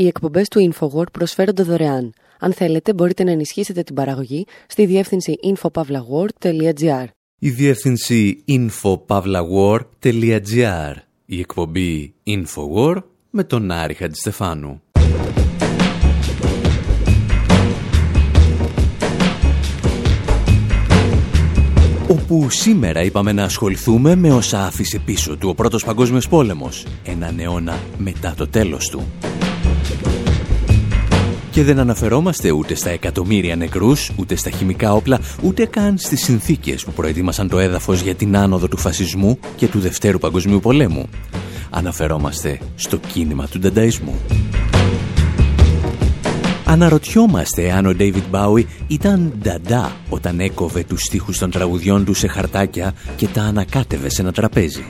Οι εκπομπές του InfoWord προσφέρονται δωρεάν. Αν θέλετε, μπορείτε να ενισχύσετε την παραγωγή στη διεύθυνση infopavlagor.gr. Η διεύθυνση infopavlagor.gr. Η εκπομπή InfoWord με τον Άρη Χατζηστεφάνου. όπου σήμερα είπαμε να ασχοληθούμε με όσα άφησε πίσω του ο Πρώτος Παγκόσμιος Πόλεμος, έναν αιώνα μετά το τέλος του. Και δεν αναφερόμαστε ούτε στα εκατομμύρια νεκρούς, ούτε στα χημικά όπλα, ούτε καν στις συνθήκες που προετοίμασαν το έδαφος για την άνοδο του φασισμού και του Δευτέρου Παγκοσμίου Πολέμου. Αναφερόμαστε στο κίνημα του ντανταϊσμού. Αναρωτιόμαστε αν ο David Bowie ήταν νταντά όταν έκοβε τους στίχους των τραγουδιών του σε χαρτάκια και τα ανακάτευε σε ένα τραπέζι.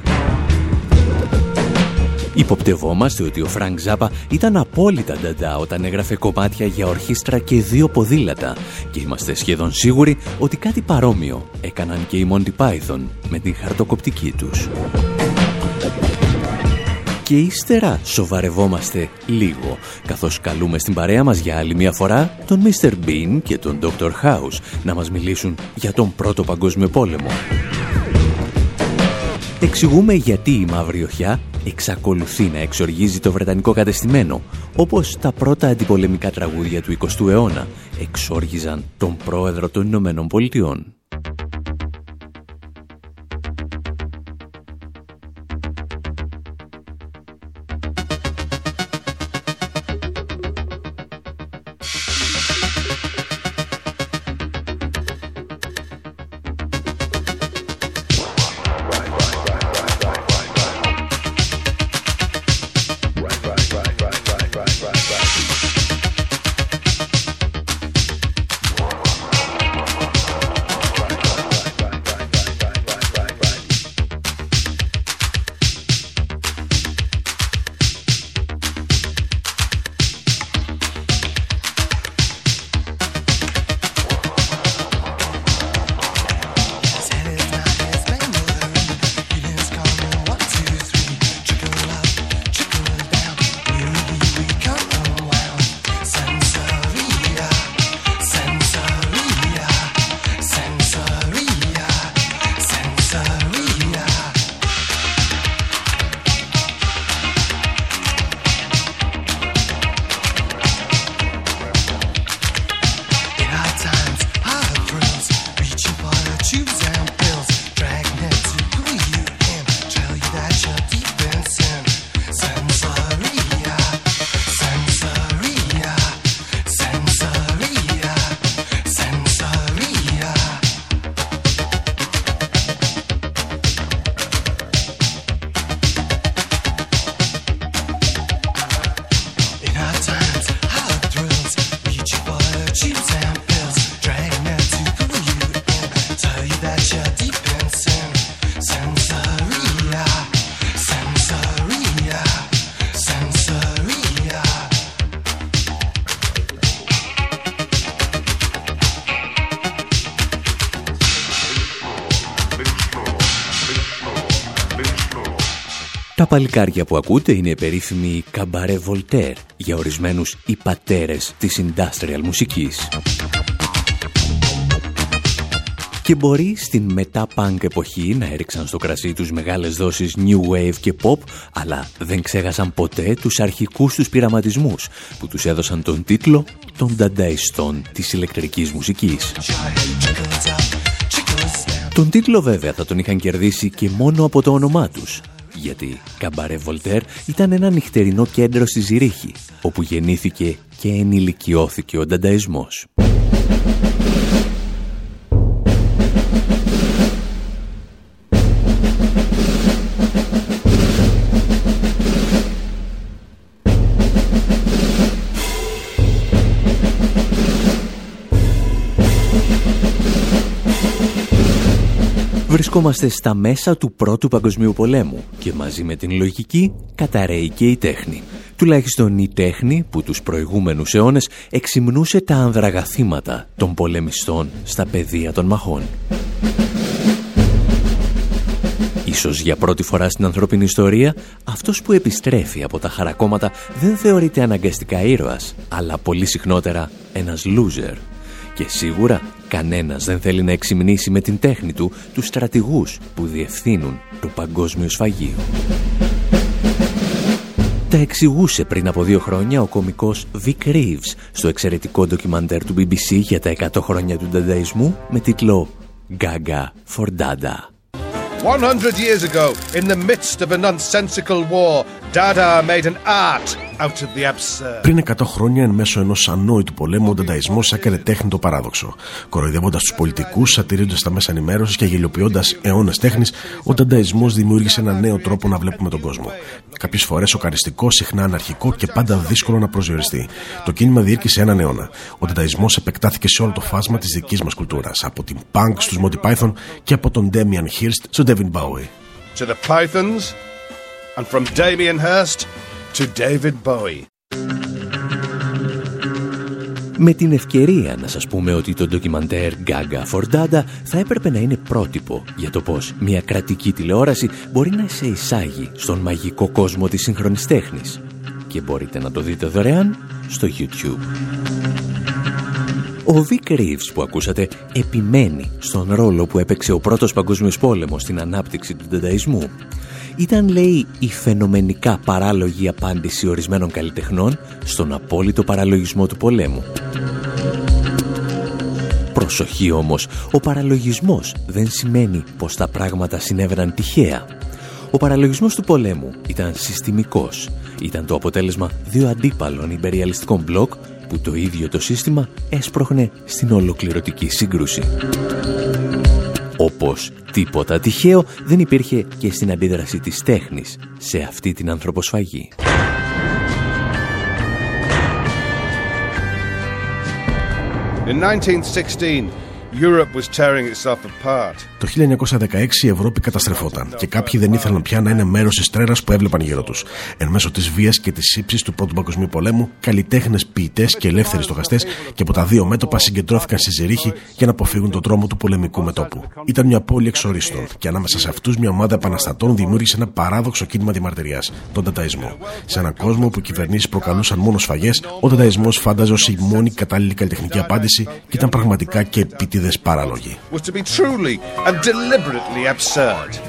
Υποπτευόμαστε ότι ο Φρανκ Ζάπα ήταν απόλυτα Νταντά όταν έγραφε κομμάτια για ορχήστρα και δύο ποδήλατα και είμαστε σχεδόν σίγουροι ότι κάτι παρόμοιο έκαναν και οι Monty Python με την χαρτοκοπτική τους και ύστερα σοβαρευόμαστε λίγο, καθώς καλούμε στην παρέα μας για άλλη μια φορά τον Mr. Bean και τον Dr. House να μας μιλήσουν για τον Πρώτο Παγκόσμιο Πόλεμο. Εξηγούμε γιατί η Μαύρη Οχιά εξακολουθεί να εξοργίζει το Βρετανικό κατεστημένο, όπως τα πρώτα αντιπολεμικά τραγούδια του 20ου αιώνα εξόργιζαν τον πρόεδρο των Ηνωμένων Πολιτειών. Παλικάρια που ακούτε είναι η περίφημη Καμπαρέ Voltaire για ορισμένους οι πατέρες της industrial μουσικής. Και μπορεί στην μετά-punk εποχή να έριξαν στο κρασί τους μεγάλες δόσεις new wave και pop, αλλά δεν ξέχασαν ποτέ τους αρχικούς τους πειραματισμούς που τους έδωσαν τον τίτλο των ντανταϊστών της ηλεκτρικής μουσικής. Τον τίτλο βέβαια θα τον είχαν κερδίσει και μόνο από το όνομά τους, γιατί Καμπαρέ Βολτέρ ήταν ένα νυχτερινό κέντρο στη Ζηρίχη, όπου γεννήθηκε και ενηλικιώθηκε ο ντανταϊσμός. Βρισκόμαστε στα μέσα του Πρώτου Παγκοσμίου Πολέμου και μαζί με την λογική καταραίει και η τέχνη. Τουλάχιστον η τέχνη που τους προηγούμενους αιώνες εξυμνούσε τα ανδραγαθήματα των πολεμιστών στα πεδία των μαχών. Ίσως για πρώτη φορά στην ανθρώπινη ιστορία, αυτός που επιστρέφει από τα χαρακόμματα δεν θεωρείται αναγκαστικά ήρωας, αλλά πολύ συχνότερα ένας loser. Και σίγουρα κανένας δεν θέλει να εξυμνήσει με την τέχνη του τους στρατηγούς που διευθύνουν το παγκόσμιο σφαγείο. Τα εξηγούσε πριν από δύο χρόνια ο κομικός Vic Reeves στο εξαιρετικό ντοκιμαντέρ του BBC για τα 100 χρόνια του ντανταϊσμού με τίτλο «Gaga for Dada». 100 years ago, in the midst of a nonsensical war, Dada made an art πριν 100 χρόνια, εν μέσω ενός ανόητου πολέμου, ο Ντανταϊσμός έκανε τέχνη το παράδοξο. Κοροϊδεύοντας τους πολιτικούς, σατυρίζοντα τα μέσα ενημέρωσης και γελιοποιώντας αιώνες τέχνης, ο Ντανταϊσμός δημιούργησε ένα νέο τρόπο να βλέπουμε τον κόσμο. Κάποιες φορές σοκαριστικό, συχνά αναρχικό και πάντα δύσκολο να προσδιοριστεί. Το κίνημα διήρκησε έναν αιώνα. Ο Ντανταϊσμός επεκτάθηκε σε όλο το φάσμα της δικής μας κουλτούρας, από την punk στους Monty Python και από τον Damian Hirst στον David Bowie. To the Pythons and from Damien Hirst to David Bowie. Με την ευκαιρία να σας πούμε ότι το ντοκιμαντέρ Gaga for Dada θα έπρεπε να είναι πρότυπο για το πώς μια κρατική τηλεόραση μπορεί να σε εισάγει στον μαγικό κόσμο της σύγχρονης τέχνης. Και μπορείτε να το δείτε δωρεάν στο YouTube. Ο Vic Reeves που ακούσατε επιμένει στον ρόλο που έπαιξε ο πρώτος παγκόσμιος πόλεμος στην ανάπτυξη του ντανταϊσμού ήταν, λέει, η φαινομενικά παράλογη απάντηση ορισμένων καλλιτεχνών στον απόλυτο παραλογισμό του πολέμου. Προσοχή όμως, ο παραλογισμός δεν σημαίνει πως τα πράγματα συνέβαιναν τυχαία. Ο παραλογισμός του πολέμου ήταν συστημικός. Ήταν το αποτέλεσμα δύο αντίπαλων υπεριαλιστικών μπλοκ που το ίδιο το σύστημα έσπροχνε στην ολοκληρωτική σύγκρουση. Όπως τίποτα τυχαίο δεν υπήρχε και στην αντίδραση της τέχνης σε αυτή την ανθρωποσφαγή. In 1916, Europe was tearing itself apart. Το 1916 η Ευρώπη καταστρεφόταν και κάποιοι δεν ήθελαν πια να είναι μέρος της τρέρας που έβλεπαν γύρω τους. Εν μέσω της βίας και της ύψη του Πρώτου Παγκοσμίου Πολέμου, καλλιτέχνες, ποιητές και ελεύθεροι στοχαστές και από τα δύο μέτωπα συγκεντρώθηκαν στη Ζηρίχη για να αποφύγουν τον τρόμο του πολεμικού μετόπου. Ήταν μια πόλη εξορίστων και ανάμεσα σε αυτούς μια ομάδα επαναστατών δημιούργησε ένα παράδοξο κίνημα διαμαρτυρία, τον Ταταϊσμό. Σε έναν κόσμο που οι κυβερνήσεις προκαλούσαν μόνο σφαγές, ο Ταταϊσμό φάνταζε ως η μόνη κατάλληλη καλλιτεχνική απάντηση και ήταν πραγματικά και επίτηδε παράλογοι and deliberately absurd.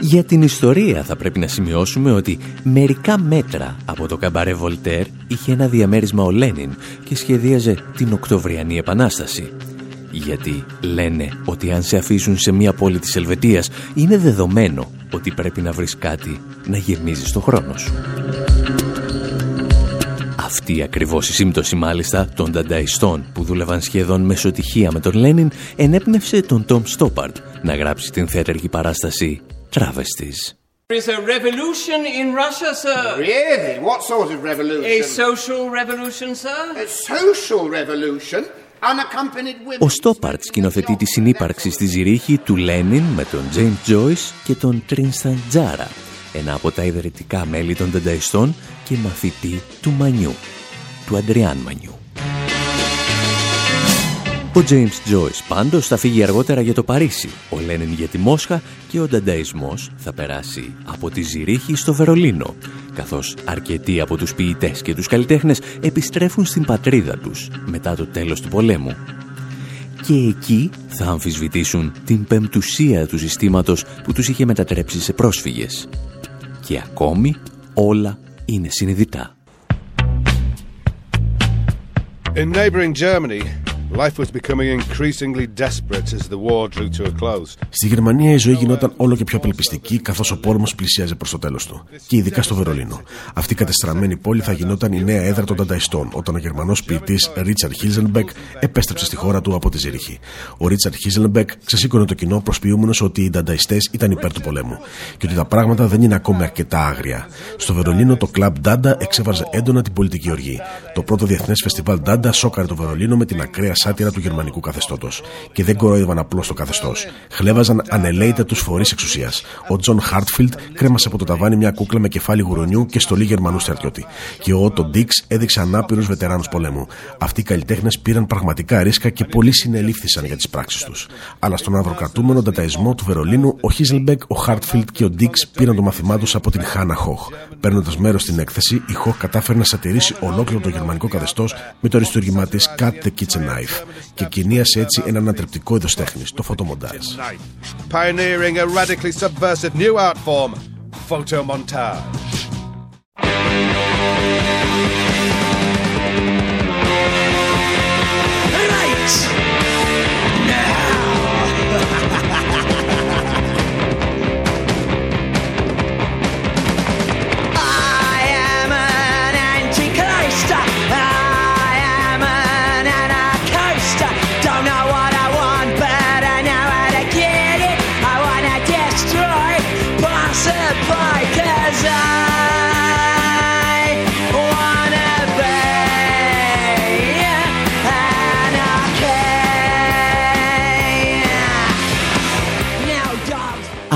Για την ιστορία θα πρέπει να σημειώσουμε ότι μερικά μέτρα από το καμπαρέ Βολτέρ είχε ένα διαμέρισμα ο Λένιν και σχεδίαζε την Οκτωβριανή Επανάσταση. Γιατί λένε ότι αν σε αφήσουν σε μια πόλη της Ελβετίας είναι δεδομένο ότι πρέπει να βρεις κάτι να γεμίζεις στο χρόνο σου. Αυτή ακριβώς η σύμπτωση μάλιστα των ντανταϊστών που δούλευαν σχεδόν μεσοτυχία με τον Λένιν ενέπνευσε τον Τόμ Στόπαρτ να γράψει την θέατρική παράσταση Travesties. There is a revolution in Russia, sir. Really? What sort of revolution? A social revolution, sir; A social revolution? Ο Στόπαρτ σκηνοθετεί τη συνύπαρξη στη Ζηρίχη του Λένιν με τον James Joyce και τον Τρίνσταν Τζάρα ένα από τα ιδρυτικά μέλη των Δενταϊστών και μαθητή του Μανιού, του Αντριάν Μανιού. Ο James Joyce πάντως θα φύγει αργότερα για το Παρίσι, ο Λένιν για τη Μόσχα και ο Ντανταϊσμός θα περάσει από τη Ζηρίχη στο Βερολίνο, καθώς αρκετοί από τους ποιητές και τους καλλιτέχνες επιστρέφουν στην πατρίδα τους μετά το τέλος του πολέμου. Και εκεί θα αμφισβητήσουν την πεμπτουσία του συστήματος που τους είχε μετατρέψει σε πρόσφυγες και ακόμη όλα είναι συνειδητά. In neighboring Germany, Στη Γερμανία η ζωή γινόταν όλο και πιο απελπιστική καθώς ο πόλεμος πλησίαζε προς το τέλος του. Και ειδικά στο Βερολίνο. Αυτή η κατεστραμμένη πόλη θα γινόταν η νέα έδρα των Ντανταϊστών όταν ο Γερμανός ποιητής Ρίτσαρντ Χίλζενμπεκ επέστρεψε στη χώρα του από τη Ζήριχη. Ο Ρίτσαρντ Χίλζενμπεκ ξεσήκωνε το κοινό προσποιούμενος ότι οι Ντανταϊστές ήταν υπέρ του πολέμου και ότι τα πράγματα δεν είναι ακόμη αρκετά άγρια. Στο Βερολίνο το κλαμπ Ντάντα εξέφραζε έντονα την πολιτική οργή. Το πρώτο διεθνές φεστιβάλ Ντάντα σόκαρε το Βερολίνο με την ακραία σάτιρα του γερμανικού καθεστώτος. Και δεν κορόιδευαν απλώς το καθεστώς. Χλεύαζαν ανελαίητα τους φορείς εξουσίας. Ο Τζον Χάρτφιλντ κρέμασε από το ταβάνι μια κούκλα με κεφάλι γουρονιού και στολή Γερμανού στρατιώτη. Και ο Ότο Ντίξ έδειξε ανάπηρους βετεράνους πολέμου. Αυτοί οι καλλιτέχνες πήραν πραγματικά ρίσκα και πολλοί συνελήφθησαν για τις πράξεις τους. Αλλά στον ανδροκρατούμενο ντανταϊσμό του Βερολίνου, ο Χίλζενμπεκ, ο Χάρτφιλντ και ο Ντίξ πήραν το μάθημά τους από την Χάνα Χοχ. Παίρνοντας μέρος στην έκθεση, η Χοχ κατάφερε να σατιρίσει ολόκληρο το γερμανικό καθεστώς με το αριστούργημά της Cut the Kitchen Knife και εγκαινίασε έτσι έναν ανατρεπτικό είδος τέχνης, το φωτομοντάζ.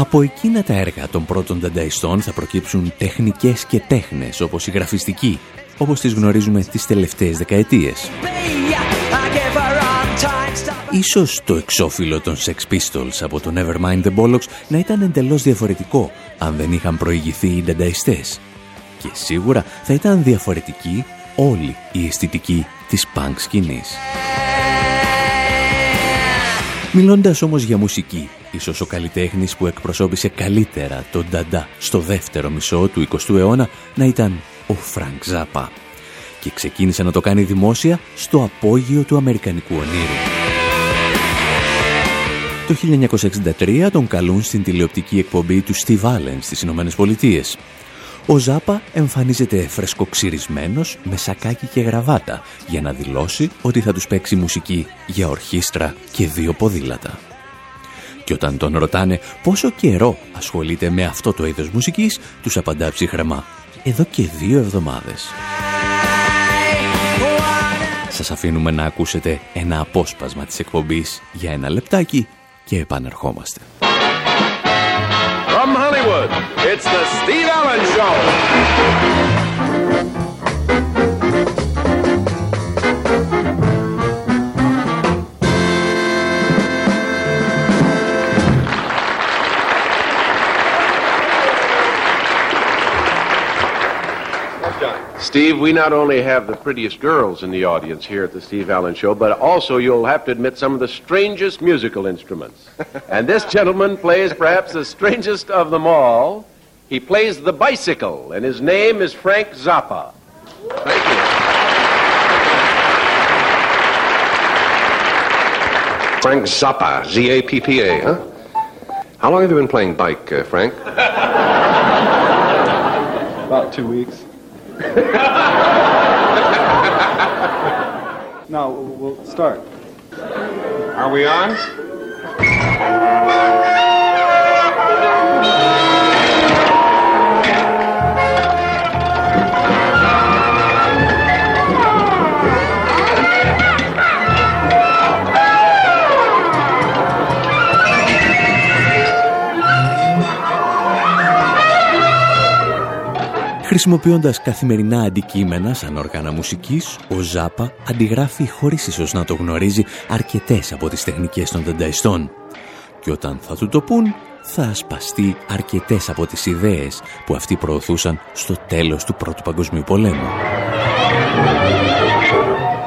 Από εκείνα τα έργα των πρώτων δανταϊστών θα προκύψουν τεχνικές και τέχνες όπως η γραφιστική, όπως τις γνωρίζουμε τις τελευταίες δεκαετίες. Ίσως το εξώφυλλο των Sex Pistols από το Nevermind the Bollocks να ήταν εντελώς διαφορετικό αν δεν είχαν προηγηθεί οι δανταϊστές. Και σίγουρα θα ήταν διαφορετική όλη η αισθητική της punk σκηνής. Μιλώντας όμως για μουσική, ίσως ο καλλιτέχνης που εκπροσώπησε καλύτερα τον Νταντά στο δεύτερο μισό του 20ου αιώνα να ήταν ο Φρανκ Ζάπα και ξεκίνησε να το κάνει δημόσια στο απόγειο του Αμερικανικού ονείρου. Το 1963 τον καλούν στην τηλεοπτική εκπομπή του Steve Allen στις Ηνωμένες Πολιτείες ο Ζάπα εμφανίζεται φρεσκοξυρισμένος με σακάκι και γραβάτα για να δηλώσει ότι θα τους παίξει μουσική για ορχήστρα και δύο ποδήλατα. Και όταν τον ρωτάνε πόσο καιρό ασχολείται με αυτό το είδος μουσικής, τους απαντά ψυχρεμά «Εδώ και δύο εβδομάδες». Σας αφήνουμε να ακούσετε ένα απόσπασμα της εκπομπής για ένα λεπτάκι και επανερχόμαστε. From Hollywood, it's the Steve Allen Show. Steve, we not only have the prettiest girls in the audience here at the Steve Allen Show, but also you'll have to admit some of the strangest musical instruments. and this gentleman plays perhaps the strangest of them all. He plays the bicycle, and his name is Frank Zappa. Thank you. Frank Zappa, Z A P P A, huh? How long have you been playing bike, uh, Frank? About two weeks. No, we'll start. Are we on? Χρησιμοποιώντας καθημερινά αντικείμενα σαν όργανα μουσικής, ο Ζάπα αντιγράφει χωρίς ίσως να το γνωρίζει αρκετές από τις τεχνικές των δενταϊστών. Και όταν θα του το πούν, θα ασπαστεί αρκετές από τις ιδέες που αυτοί προωθούσαν στο τέλος του Πρώτου Παγκοσμίου Πολέμου.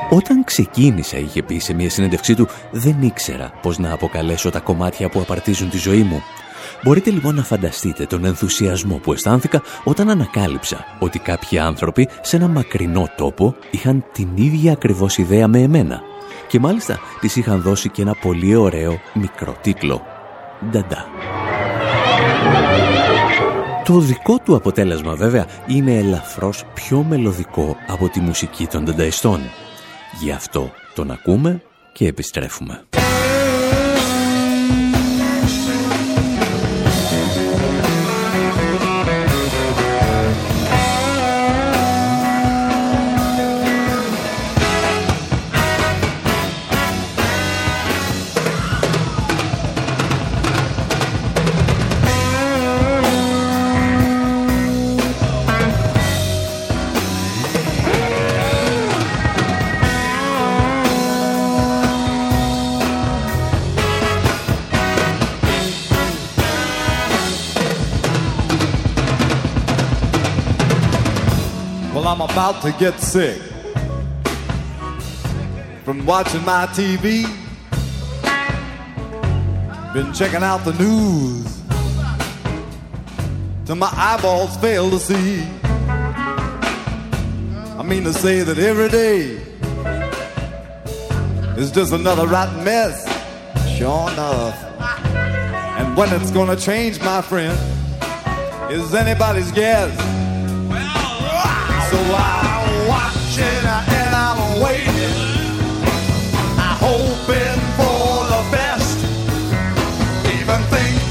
Όταν ξεκίνησα, είχε πει σε μια συνέντευξή του, δεν ήξερα πώς να αποκαλέσω τα κομμάτια που απαρτίζουν τη ζωή μου. Μπορείτε λοιπόν να φανταστείτε τον ενθουσιασμό που αισθάνθηκα όταν ανακάλυψα ότι κάποιοι άνθρωποι σε ένα μακρινό τόπο είχαν την ίδια ακριβώς ιδέα με εμένα και μάλιστα τις είχαν δώσει και ένα πολύ ωραίο μικρό τίτλο. Νταντά. Το δικό του αποτέλεσμα βέβαια είναι ελαφρώς πιο μελωδικό από τη μουσική των ντανταϊστών. Γι' αυτό τον ακούμε και επιστρέφουμε. About to get sick from watching my TV. Been checking out the news till my eyeballs fail to see. I mean to say that every day is just another rotten mess, sure enough. And when it's gonna change, my friend, is anybody's guess. So I'm watching and I'm waiting. I'm hoping for the best. Even think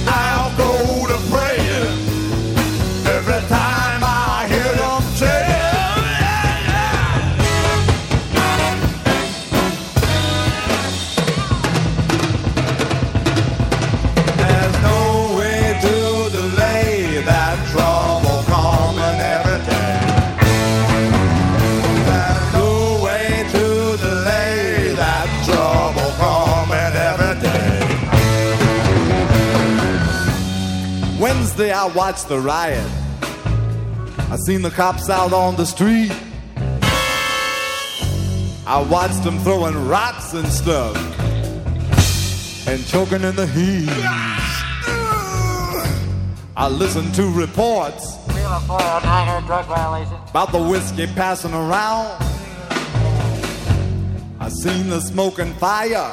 watched the riot. I seen the cops out on the street. I watched them throwing rocks and stuff and choking in the heat. I listened to reports about the whiskey passing around. I seen the smoke and fire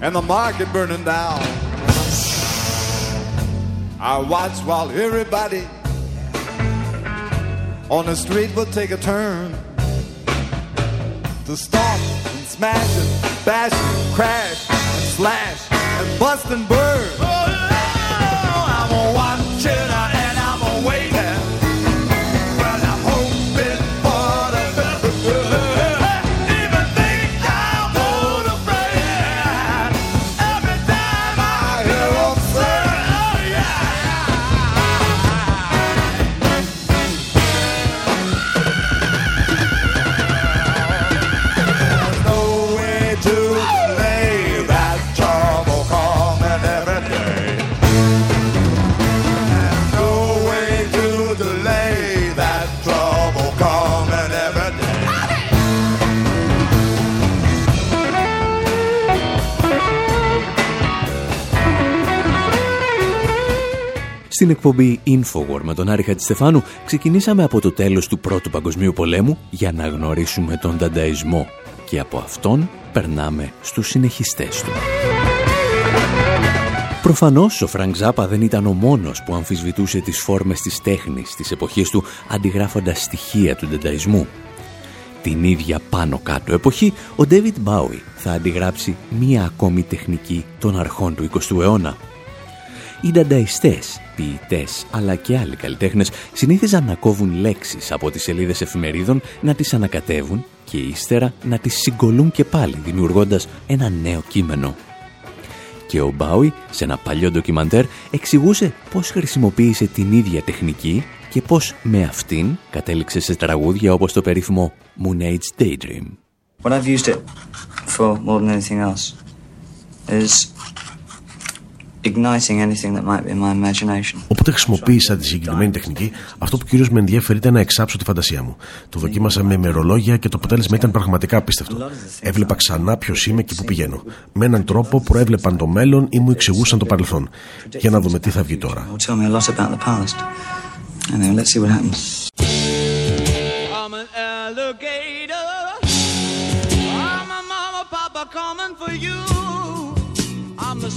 and the market burning down. I watched while everybody on the street would take a turn to stomp and smash and bash and crash and slash and bust and burn. Στην εκπομπή Infowar με τον Άρη Χατζηστεφάνου ξεκινήσαμε από το τέλος του Πρώτου Παγκοσμίου Πολέμου για να γνωρίσουμε τον Ντανταϊσμό και από αυτόν περνάμε στους συνεχιστές του. Προφανώς ο Φρανκ Ζάπα δεν ήταν ο μόνος που αμφισβητούσε τις φόρμες της τέχνης της εποχής του αντιγράφοντας στοιχεία του ντανταϊσμού. Την ίδια πάνω κάτω εποχή, ο Ντέιβιντ Μπάουι θα αντιγράψει μία ακόμη τεχνική των αρχών του 20ου αιώνα. Οι ντανταϊστές, ποιητές αλλά και άλλοι καλλιτέχνες συνήθιζαν να κόβουν λέξεις από τις σελίδες εφημερίδων, να τις ανακατεύουν και ύστερα να τις συγκολούν και πάλι δημιουργώντας ένα νέο κείμενο. Και ο Μπάουι σε ένα παλιό ντοκιμαντέρ εξηγούσε πώς χρησιμοποίησε την ίδια τεχνική και πώς με αυτήν κατέληξε σε τραγούδια όπως το περίφημο Moon Age Daydream. What I've used it for more than anything else is igniting anything that might be in my imagination. Όποτε χρησιμοποίησα τη συγκεκριμένη τεχνική, αυτό που κυρίως με ενδιαφέρει ήταν να εξάψω τη φαντασία μου. Το δοκίμασα με ημερολόγια και το αποτέλεσμα ήταν πραγματικά απίστευτο. Έβλεπα ξανά ποιος είμαι και πού πηγαίνω. Με έναν τρόπο προέβλεπαν το μέλλον ή μου εξηγούσαν το παρελθόν. Για να δούμε τι θα βγει τώρα. Will tell me a lot about the past. And then let's see what happens. I'm an alligator. I'm a mama, papa coming for you.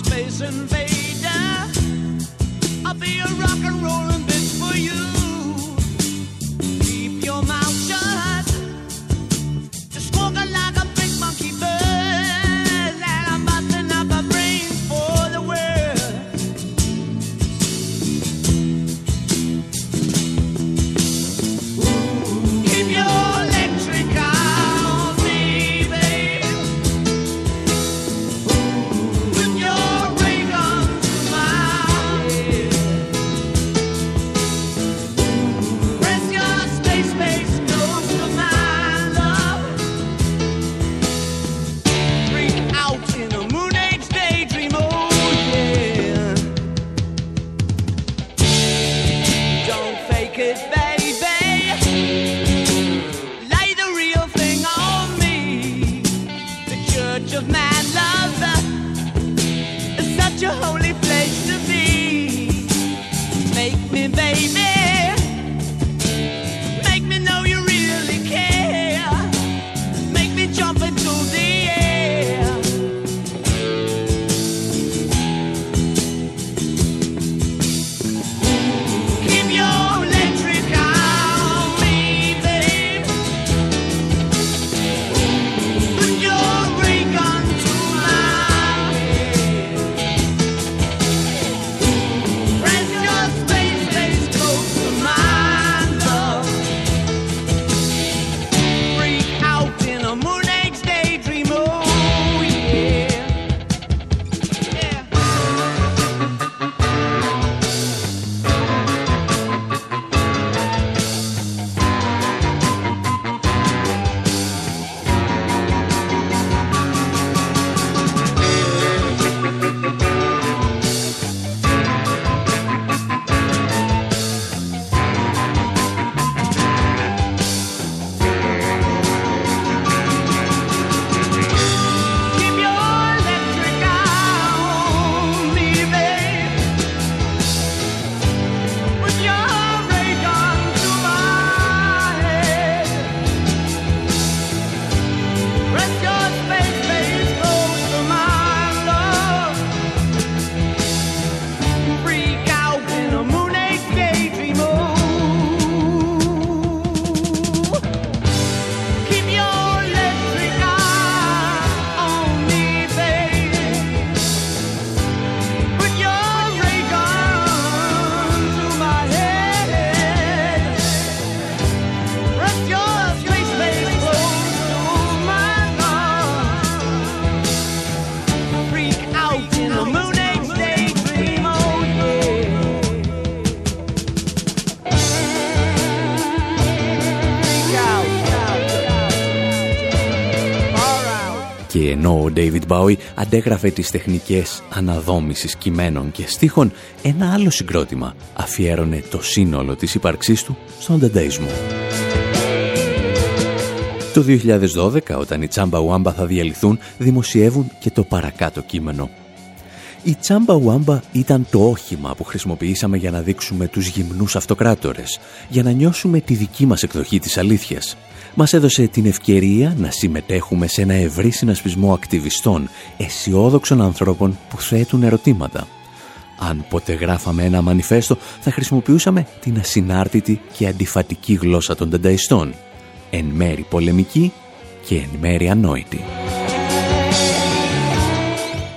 Space invader. I'll be a rock and rolling bitch for you. Keep your mouth shut. Bowie αντέγραφε τις τεχνικές αναδόμησης κειμένων και στίχων, ένα άλλο συγκρότημα αφιέρωνε το σύνολο της ύπαρξής του στον δενταϊσμό. Το 2012, όταν οι Τσάμπα Ουάμπα θα διαλυθούν, δημοσιεύουν και το παρακάτω κείμενο. Η Τσάμπα Ουάμπα ήταν το όχημα που χρησιμοποιήσαμε για να δείξουμε τους γυμνούς αυτοκράτορες, για να νιώσουμε τη δική μας εκδοχή της αλήθειας. Μας έδωσε την ευκαιρία να συμμετέχουμε σε ένα ευρύ συνασπισμό ακτιβιστών, αισιόδοξων ανθρώπων που θέτουν ερωτήματα. Αν ποτέ γράφαμε ένα μανιφέστο, θα χρησιμοποιούσαμε την ασυνάρτητη και αντιφατική γλώσσα των τενταϊστών. Εν μέρη πολεμική και εν μέρη ανόητη.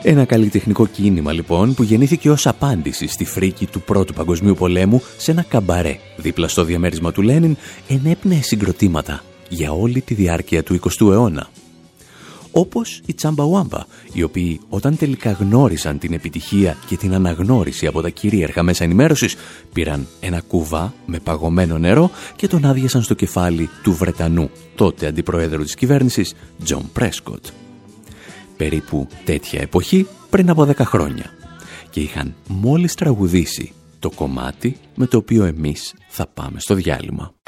Ένα καλλιτεχνικό κίνημα λοιπόν που γεννήθηκε ως απάντηση στη φρίκη του Πρώτου Παγκοσμίου Πολέμου σε ένα καμπαρέ δίπλα στο διαμέρισμα του Λένιν ενέπνεε συγκροτήματα για όλη τη διάρκεια του 20ου αιώνα. Όπως οι Chumbawamba, οι οποίοι όταν τελικά γνώρισαν την επιτυχία και την αναγνώριση από τα κυρίαρχα μέσα ενημέρωσης, πήραν ένα κουβά με παγωμένο νερό και τον άδειασαν στο κεφάλι του Βρετανού, τότε αντιπροέδρου της κυβέρνησης, Τζον Πρέσκοτ. Περίπου τέτοια εποχή πριν από 10 χρόνια. Και είχαν μόλις τραγουδήσει το κομμάτι με το οποίο εμείς θα πάμε στο διάλειμμα.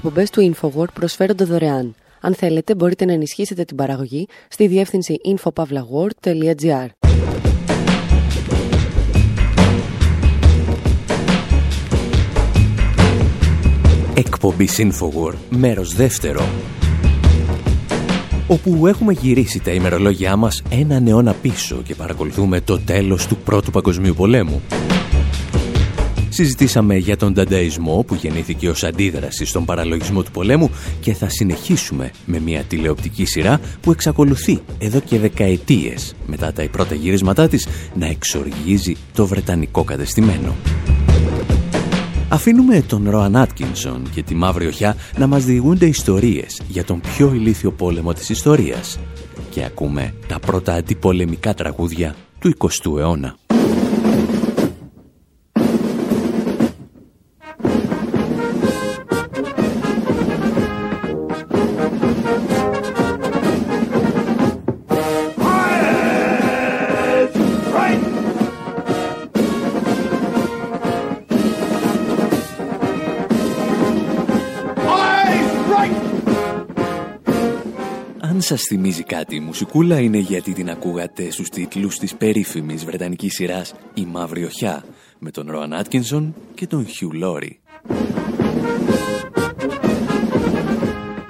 Οι εκπομπές του InfoWord προσφέρονται δωρεάν. Αν θέλετε, μπορείτε να ενισχύσετε την παραγωγή στη διεύθυνση infopavlagor.gr. Εκπομπή Infowar, μέρος δεύτερο. Όπου έχουμε γυρίσει τα ημερολόγια μας έναν αιώνα πίσω και παρακολουθούμε το τέλος του Πρώτου Παγκοσμίου Πολέμου. Συζητήσαμε για τον τανταϊσμό που γεννήθηκε ως αντίδραση στον παραλογισμό του πολέμου και θα συνεχίσουμε με μια τηλεοπτική σειρά που εξακολουθεί εδώ και δεκαετίες μετά τα πρώτα γύρισματά της να εξοργίζει το βρετανικό κατεστημένο. Αφήνουμε τον Ροαν Άτκινσον και τη Μαύρη Οχιά να μας διηγούνται ιστορίες για τον πιο ηλίθιο πόλεμο της ιστορίας και ακούμε τα πρώτα αντιπολεμικά τραγούδια του 20ου αιώνα. Σας θυμίζει κάτι η μουσικούλα είναι γιατί την ακούγατε στους τίτλους της περίφημης βρετανικής σειράς «Η Μαύρη Οχιά» με τον Ροαν Άτκινσον και τον Χιου Λόρι.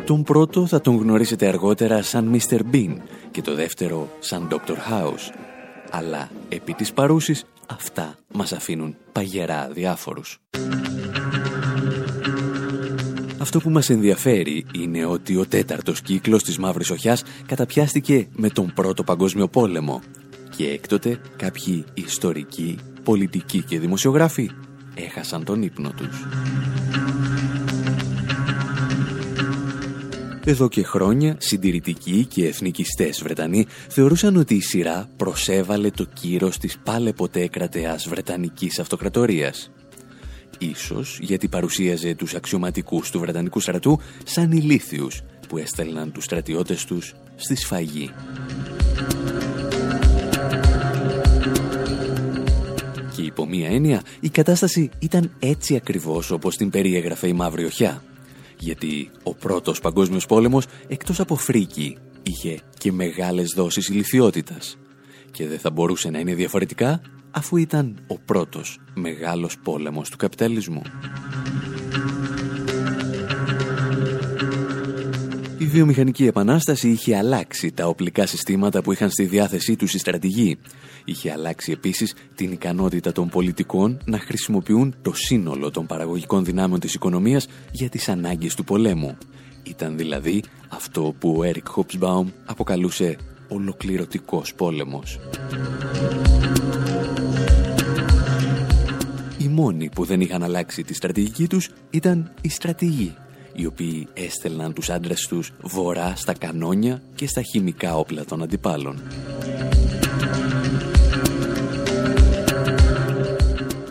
Τον πρώτο θα τον γνωρίσετε αργότερα σαν Mr. Bean και το δεύτερο σαν Dr. House. Αλλά επί της παρούσης αυτά μας αφήνουν παγερά διάφορους. Αυτό που μας ενδιαφέρει είναι ότι ο τέταρτος κύκλος της Μαύρης Οχιάς καταπιάστηκε με τον Πρώτο Παγκόσμιο Πόλεμο και έκτοτε κάποιοι ιστορικοί, πολιτικοί και δημοσιογράφοι έχασαν τον ύπνο τους. Εδώ και χρόνια, συντηρητικοί και εθνικιστές Βρετανοί θεωρούσαν ότι η σειρά προσέβαλε το κύρος της πάλε ποτέ κρατεάς Βρετανικής Αυτοκρατορίας. Ίσως γιατί παρουσίαζε τους αξιωματικούς του Βρετανικού στρατού σαν ηλίθιους που έστελναν τους στρατιώτες τους στη σφαγή. Και υπό μία έννοια η κατάσταση ήταν έτσι ακριβώς όπως την περιέγραφε η Μαύρη Οχιά. Γιατί ο πρώτος παγκόσμιος πόλεμος εκτός από φρίκη είχε και μεγάλες δόσεις ηλικιότητας. Και δεν θα μπορούσε να είναι διαφορετικά αφού ήταν ο πρώτος μεγάλος πόλεμος του καπιταλισμού. Η βιομηχανική επανάσταση είχε αλλάξει τα οπλικά συστήματα που είχαν στη διάθεσή τους οι στρατηγοί. Είχε αλλάξει επίσης την ικανότητα των πολιτικών να χρησιμοποιούν το σύνολο των παραγωγικών δυνάμεων της οικονομίας για τις ανάγκες του πολέμου. Ήταν δηλαδή αυτό που ο Έρικ Χόπσμπαουμ αποκαλούσε ολοκληρωτικός πόλεμος. Οι μόνοι που δεν είχαν αλλάξει τη στρατηγική τους ήταν οι στρατηγοί, οι οποίοι έστελναν τους άντρες τους βορρά στα κανόνια και στα χημικά όπλα των αντιπάλων.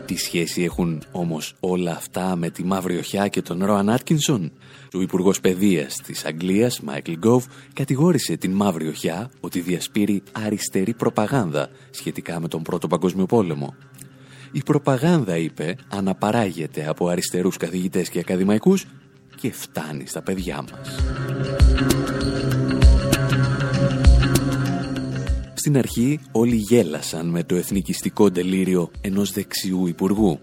Τι σχέση έχουν όμως όλα αυτά με τη Μαύρη Οχιά και τον Ρόαν Άτκινσον. Ο Υπουργός Παιδείας της Αγγλίας, Μάικλ Γκόβ, κατηγόρησε την Μαύρη Οχιά ότι διασπείρει αριστερή προπαγάνδα σχετικά με τον Πρώτο Παγκόσμιο Πόλεμο. Η προπαγάνδα, είπε, αναπαράγεται από αριστερούς καθηγητές και ακαδημαϊκούς και φτάνει στα παιδιά μας. Στην αρχή όλοι γέλασαν με το εθνικιστικό τελείριο ενός δεξιού υπουργού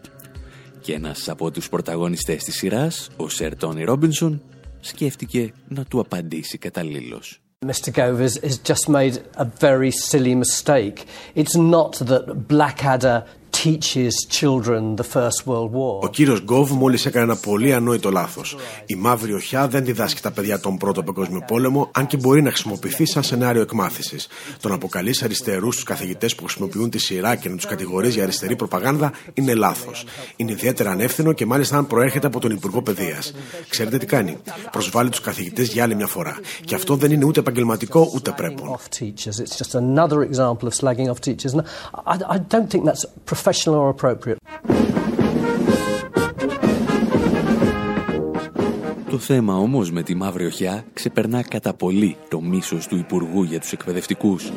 και ένας από τους πρωταγωνιστές της σειράς, ο Σερ Τόνι Ρόμπινσον, σκέφτηκε να του απαντήσει καταλήλως. Mr. Gove has, has just made a very silly mistake. It's not that Blackadder teaches children the First World War. Ο κύριος Γκόβ μόλις έκανε ένα πολύ ανόητο λάθος. Η μαύρη οχιά δεν διδάσκει τα παιδιά τον Πρώτο Παγκόσμιο Πόλεμο, αν και μπορεί να χρησιμοποιηθεί σαν σενάριο εκμάθησης. Το να αποκαλείς αριστερούς στους καθηγητές που χρησιμοποιούν τη σειρά και να τους κατηγορείς για αριστερή προπαγάνδα είναι λάθος. Είναι ιδιαίτερα ανεύθυνο και μάλιστα αν προέρχεται από τον Υπουργό Παιδείας. Ξέρετε τι κάνει. Προσβάλλει τους καθηγητές για άλλη μια φορά. Και αυτό δεν είναι ούτε επαγγελματικό ούτε πρέπον. Off teachers. It's just another example of slagging off teachers. And I, I don't think that's professional or appropriate; Το θέμα όμως με τη Μαύρη Οχιά ξεπερνά κατά πολύ το μίσος του Υπουργού για τους εκπαιδευτικούς.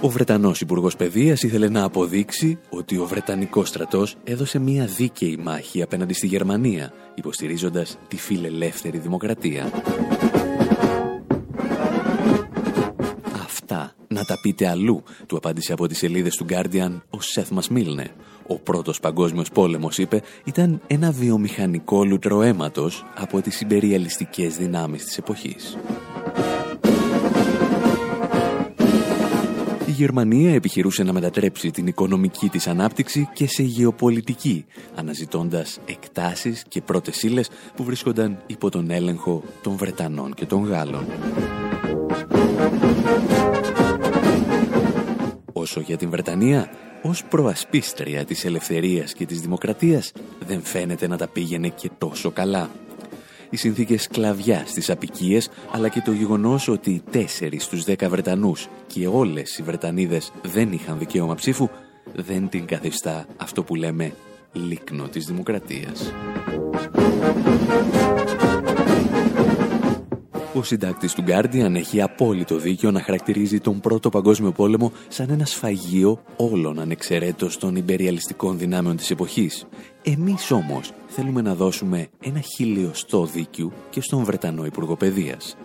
Ο Βρετανός Υπουργός Παιδείας ήθελε να αποδείξει ότι ο Βρετανικός στρατός έδωσε μια δίκαιη μάχη απέναντι στη Γερμανία, υποστηρίζοντας τη φιλελεύθερη δημοκρατία. Να τα πείτε αλλού, του απάντησε από τις σελίδες του Guardian ο Σεθ Μασμίλνε. Ο πρώτος παγκόσμιος πόλεμος, είπε, ήταν ένα βιομηχανικό λουτρο αίματος από τις υπεριαλιστικές δυνάμεις της εποχής. Η Γερμανία επιχειρούσε να μετατρέψει την οικονομική της ανάπτυξη και σε γεωπολιτική, αναζητώντας εκτάσεις και πρώτες ύλες που βρίσκονταν υπό τον έλεγχο των Βρετανών και των Γάλλων. Όσο για την Βρετανία, ως προασπίστρια της ελευθερίας και της δημοκρατίας δεν φαίνεται να τα πήγαινε και τόσο καλά. Οι συνθήκες σκλαβιά στις απικίες, αλλά και το γεγονός ότι τέσσερις στους δέκα Βρετανούς και όλες οι Βρετανίδες δεν είχαν δικαίωμα ψήφου, δεν την καθιστά αυτό που λέμε λίκνο της δημοκρατίας. Ο συντάκτης του Guardian έχει απόλυτο δίκιο να χαρακτηρίζει τον Πρώτο Παγκόσμιο Πόλεμο σαν ένα σφαγείο όλων ανεξαιρέτως των υπεριαλιστικών δυνάμεων της εποχής. Εμείς όμως θέλουμε να δώσουμε ένα χιλιοστό δίκιο και στον Βρετανό Υπουργό Παιδείας.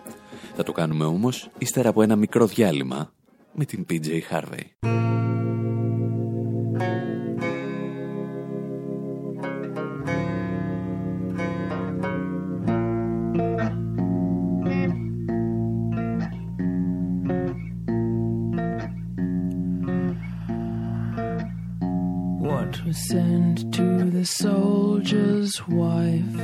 Θα το κάνουμε όμως ύστερα από ένα μικρό διάλειμμα με την PJ Harvey. Sent to the soldier's wife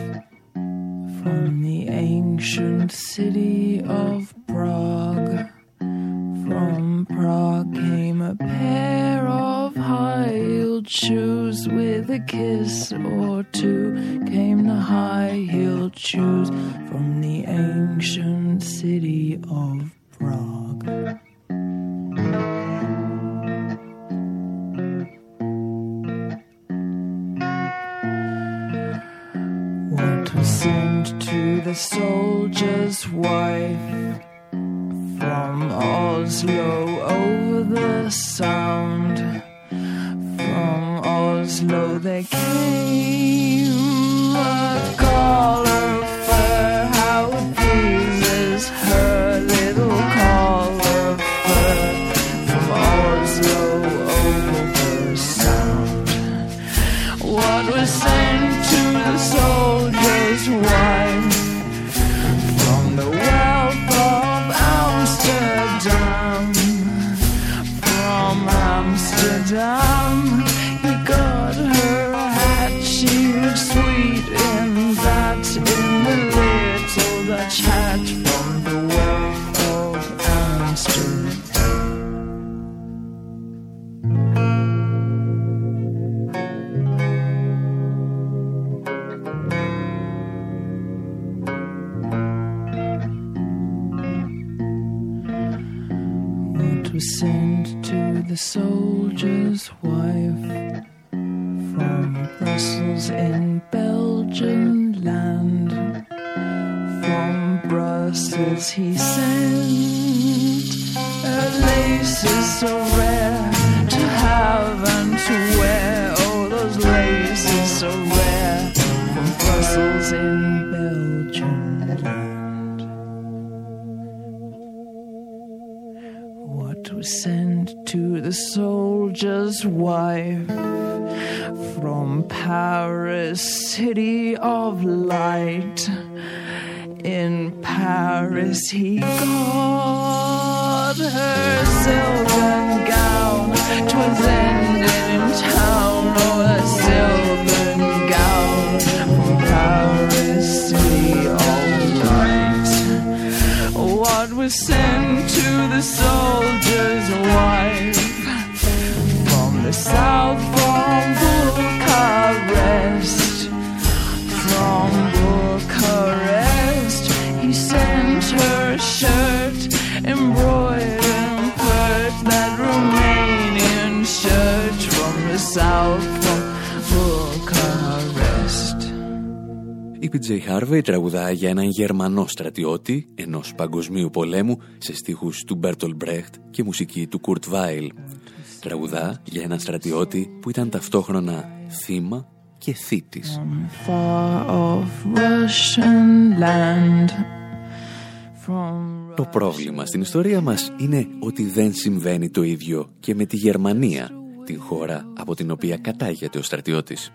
from the ancient city of Prague? From Prague came a pair of high-heeled shoes with a kiss or two. Came the high-heeled shoes from the ancient city of soldier's wife from Oslo over the sound? Soldier's wife from Brussels in Belgian land? From Brussels he sent wife from Paris, city of light? In Paris, he got her silken gown. 'Twas ended in town, oh, that silken gown from Paris, city of light. What was sent to the soldier's wife the Η πιτζέι Χάρβεϊ τραγουδά για έναν Γερμανό στρατιώτη ενός παγκοσμίου πολέμου σε στίχους του Μπέρτολ Μπρέχτ και μουσική του Κurt Βάιλ. Τραγουδά για έναν στρατιώτη που ήταν ταυτόχρονα θύμα και θήτης. Far off Russian land. From Το πρόβλημα στην ιστορία μας είναι ότι δεν συμβαίνει το ίδιο και με τη Γερμανία, την χώρα από την οποία κατάγεται ο στρατιώτης.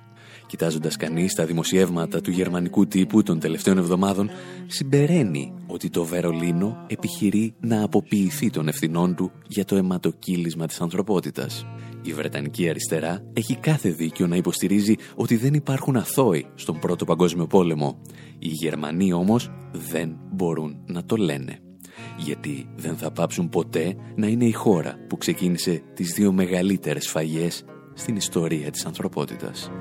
Κοιτάζοντας κανείς τα δημοσιεύματα του γερμανικού τύπου των τελευταίων εβδομάδων, συμπεραίνει ότι το Βερολίνο επιχειρεί να αποποιηθεί των ευθυνών του για το αιματοκύλισμα της ανθρωπότητας. Η Βρετανική αριστερά έχει κάθε δίκιο να υποστηρίζει ότι δεν υπάρχουν αθώοι στον Πρώτο Παγκόσμιο Πόλεμο. Οι Γερμανοί όμως δεν μπορούν να το λένε. Γιατί δεν θα πάψουν ποτέ να είναι η χώρα που ξεκίνησε τις δύο μεγαλύτερες φαγές στην ιστορία της ανθρωπότητας.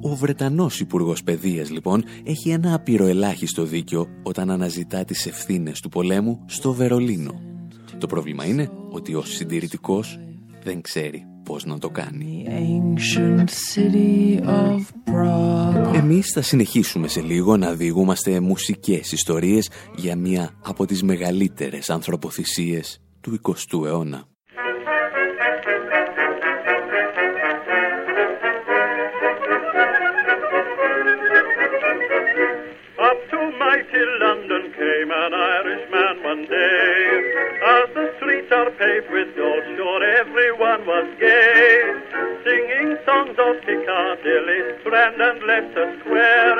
Ο Βρετανός Υπουργός Παιδείας, λοιπόν, έχει ένα απειροελάχιστο δίκιο όταν αναζητά τις ευθύνες του πολέμου στο Βερολίνο. Το πρόβλημα είναι ότι ως συντηρητικός δεν ξέρει πώς να το κάνει. ancient city of Prague. Εμείς θα συνεχίσουμε σε λίγο να διηγούμαστε μουσικές ιστορίες για μία από τις μεγαλύτερες ανθρωποθυσίες του 20ου αιώνα. Are with gold, sure everyone was gay. Singing songs of Piccadilly, Strand and Leicester Square.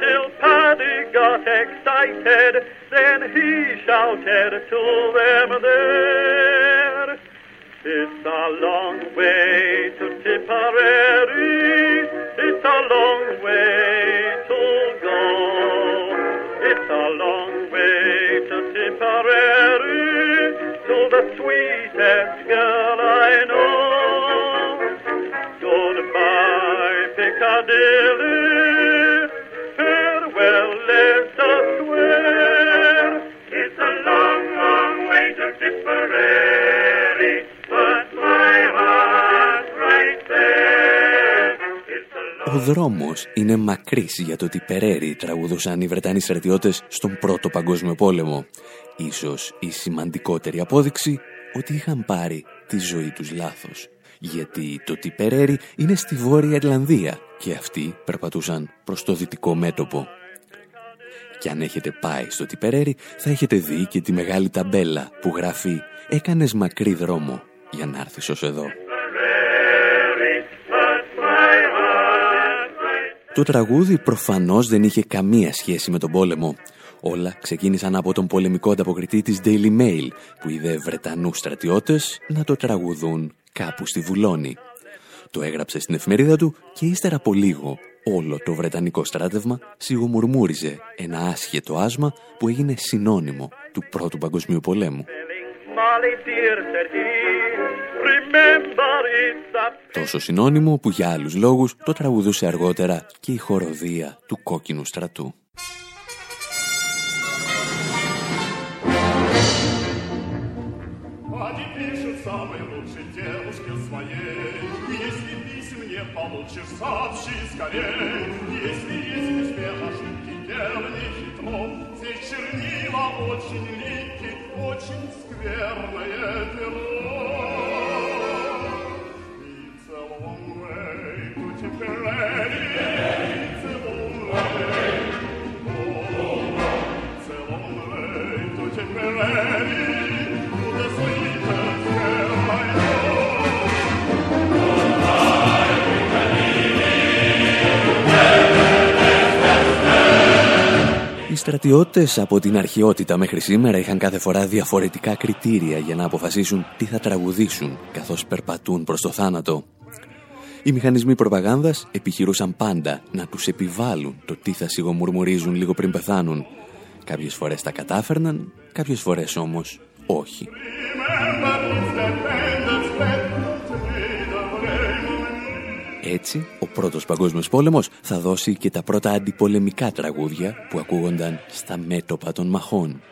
Till Paddy got excited, then he shouted to them there. It's a long way to Tipperary. It's a long way to go. It's a long way to Tipperary. Ο δρόμος είναι μακρύς για το ότι Περέρι τραγουδούσαν οι Βρετανοί στρατιώτες στον Πρώτο Παγκόσμιο Πόλεμο. Ίσως η σημαντικότερη απόδειξη ότι είχαν πάρει τη ζωή τους λάθος. Γιατί το Τιπερέρι είναι στη Βόρεια Ιρλανδία και αυτοί περπατούσαν προς το δυτικό μέτωπο. Και αν έχετε πάει στο Τιπερέρι θα έχετε δει και τη μεγάλη ταμπέλα που γράφει «Έκανες μακρύ δρόμο για να έρθεις ως εδώ». Το τραγούδι προφανώς δεν είχε καμία σχέση με τον πόλεμο. Όλα ξεκίνησαν από τον πολεμικό ανταποκριτή της Daily Mail που είδε Βρετανούς στρατιώτες να το τραγουδούν κάπου στη Βουλώνη. Το έγραψε στην εφημερίδα του και ύστερα από λίγο όλο το Βρετανικό στράτευμα σιγομουρμούριζε ένα άσχετο άσμα που έγινε συνώνυμο του Πρώτου Παγκοσμίου Πολέμου. Molly dear, said he, remember it's a Τόσο συνώνυμο που για άλλους λόγους το τραγουδούσε αργότερα και η χοροδία του κόκκινου στρατού. Получишь, сообщи скорей Если есть успех ошибки, дел не хитро. Здесь чернила очень липкие, очень скверное перо Οι στρατιώτες από την αρχαιότητα μέχρι σήμερα είχαν κάθε φορά διαφορετικά κριτήρια για να αποφασίσουν τι θα τραγουδήσουν καθώς περπατούν προς το θάνατο. Οι μηχανισμοί προπαγάνδας επιχειρούσαν πάντα να τους επιβάλλουν το τι θα σιγομουρμουρίζουν λίγο πριν πεθάνουν. Κάποιες φορές τα κατάφερναν, κάποιες φορές όμως όχι. Έτσι, ο πρώτος παγκόσμιος πόλεμος θα δώσει και τα πρώτα αντιπολεμικά τραγούδια που ακούγονταν στα μέτωπα των μαχών.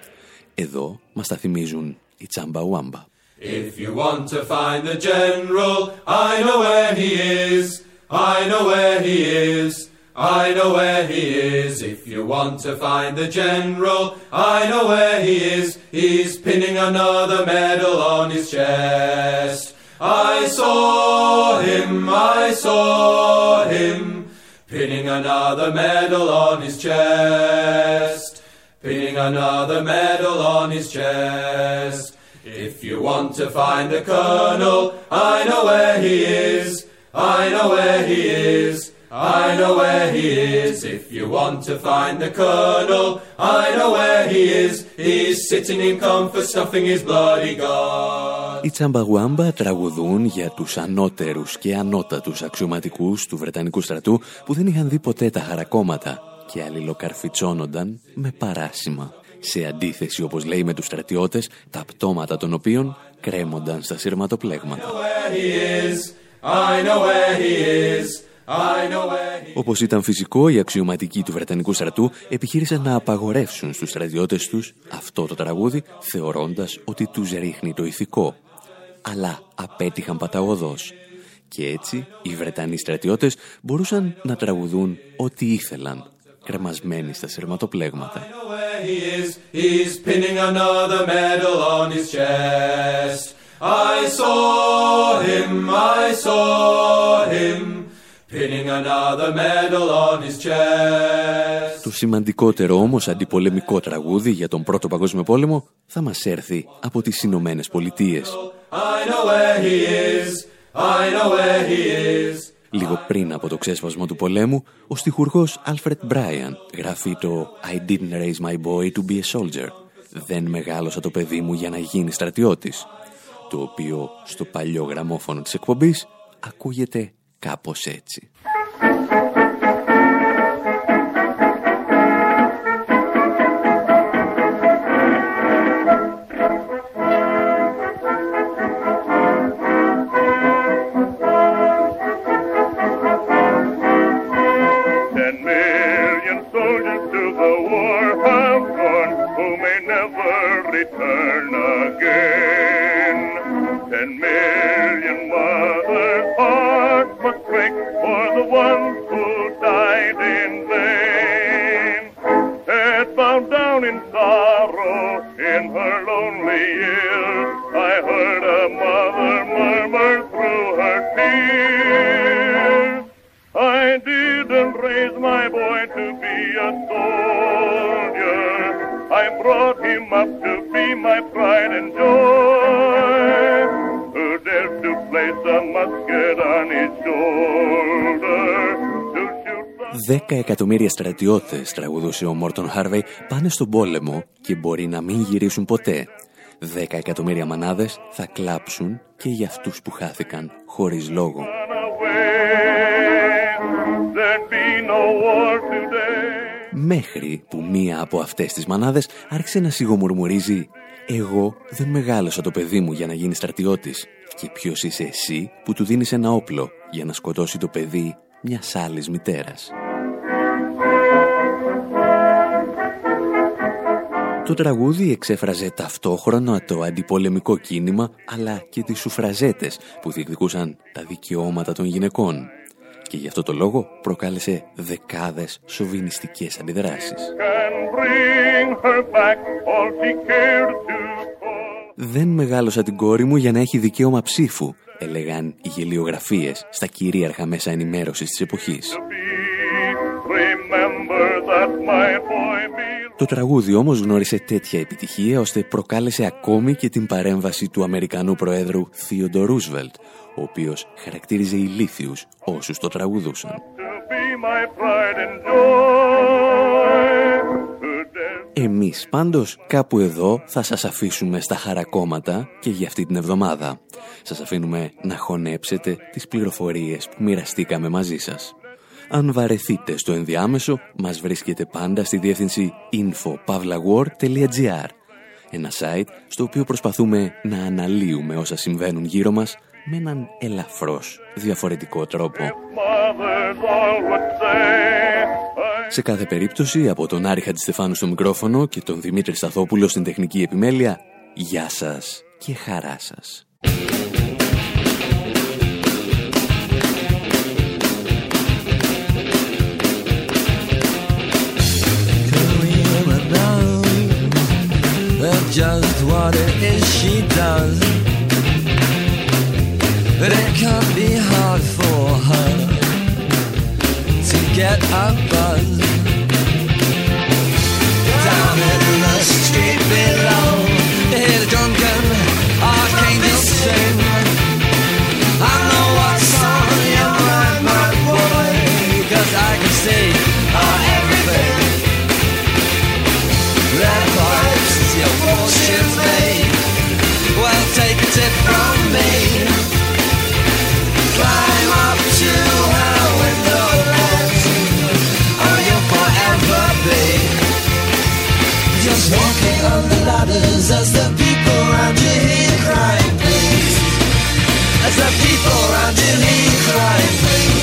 Εδώ μας τα θυμίζουν οι Τσάμπα Ουάμπα. If you want to find the general, I know where he is. I know where he is. I know where he is. If you want to find the general, I know where he is. He's pinning another medal on his chest. I saw him, I saw him, pinning another medal on his chest. Pinning another medal on his chest. If you want to find the colonel, I know where he is. I know where he is. I know where he is. If you want to find the colonel, I know where he is. He's sitting in comfort, stuffing his bloody gun. Οι Τσαμπαγουάμπα τραγουδούν για τους ανώτερους και ανώτατους αξιωματικούς του Βρετανικού στρατού που δεν είχαν δει ποτέ τα χαρακόμματα και αλληλοκαρφιτσώνονταν με παράσημα. Σε αντίθεση, όπως λέει με τους στρατιώτες, τα πτώματα των οποίων κρέμονταν στα σειρματοπλέγματα. Where he is. I know where he is. I know where he Όπως ήταν φυσικό, οι αξιωματικοί του Βρετανικού στρατού επιχείρησαν να απαγορεύσουν στους στρατιώτες τους αυτό το τραγούδι, θεωρώντας ότι τους ρίχνει το ηθικό. Αλλά απέτυχαν παταγωδός. Και έτσι, οι Βρετανοί στρατιώτες μπορούσαν να τραγουδούν ό,τι ήθελαν, κρεμασμένοι στα σειρματοπλέγματα. where he is. He's pinning another medal on his chest. I saw him, I saw him, pinning another medal on his chest. Το σημαντικότερο όμως αντιπολεμικό τραγούδι για τον Πρώτο Παγκόσμιο Πόλεμο θα μας έρθει από τις Ηνωμένες Πολιτείες. I know where he is. I know where he is. Λίγο πριν από το ξέσπασμα του πολέμου, ο στιχουργός Alfred Bryan γράφει το «I didn't raise my boy to be a soldier». «Δεν μεγάλωσα το παιδί μου για να γίνει στρατιώτης», το οποίο στο παλιό γραμμόφωνο της εκπομπής ακούγεται κάπως έτσι. Brought him up to be my pride and joy. Who dared to place a musket on his shoulder? To shoot Δέκα εκατομμύρια στρατιώτες, τραγουδούσε ο Μόρτον Χάρβεϊ, πάνε στον πόλεμο και μπορεί να μην γυρίσουν ποτέ. Δέκα εκατομμύρια μανάδες θα κλάψουν και για αυτούς που χάθηκαν χωρίς λόγο. There'd be no war today. Μέχρι που μία από αυτές τις μανάδες άρχισε να σιγομουρμουρίζει «Εγώ δεν μεγάλωσα το παιδί μου για να γίνει στρατιώτης και ποιος είσαι εσύ που του δίνεις ένα όπλο για να σκοτώσει το παιδί μιας άλλης μητέρας». Το τραγούδι εξέφραζε ταυτόχρονα το αντιπολεμικό κίνημα αλλά και τις σουφραζέτες που διεκδικούσαν τα δικαιώματα των γυναικών και γι' αυτό το λόγο προκάλεσε δεκάδες σοβινιστικές αντιδράσεις. Can bring her back all she cared to «Δεν μεγάλωσα την κόρη μου για να έχει δικαίωμα ψήφου», έλεγαν οι γελιογραφίες στα κυρίαρχα μέσα ενημέρωσης της εποχής. Remember that my boy belongs. Το τραγούδι όμως γνώρισε τέτοια επιτυχία ώστε προκάλεσε ακόμη και την παρέμβαση του Αμερικανού Προέδρου Θείοντο Ρούσβελτ, ο οποίος χαρακτήριζε ηλίθιους όσους το τραγουδούσαν. be my pride and joy. Who dares Εμείς πάντως κάπου εδώ θα σας αφήσουμε στα χαρακόμματα και για αυτή την εβδομάδα. Σας αφήνουμε να χωνέψετε τις πληροφορίες που μοιραστήκαμε μαζί σας. Αν βαρεθείτε στο ενδιάμεσο, μας βρίσκεται πάντα στη διεύθυνση infopavlawar.gr ένα site στο οποίο προσπαθούμε να αναλύουμε όσα συμβαίνουν γύρω μας με έναν ελαφρώς διαφορετικό τρόπο. Σε κάθε περίπτωση, από τον Άρη Χατζηστεφάνου στο μικρόφωνο και τον Δημήτρη Σταθόπουλο στην τεχνική επιμέλεια, γεια σας και χαρά σας. But it can't be hard for her to get a buzz. Down in the street below, as the people around you hear crying, please. As the people around you hear crying,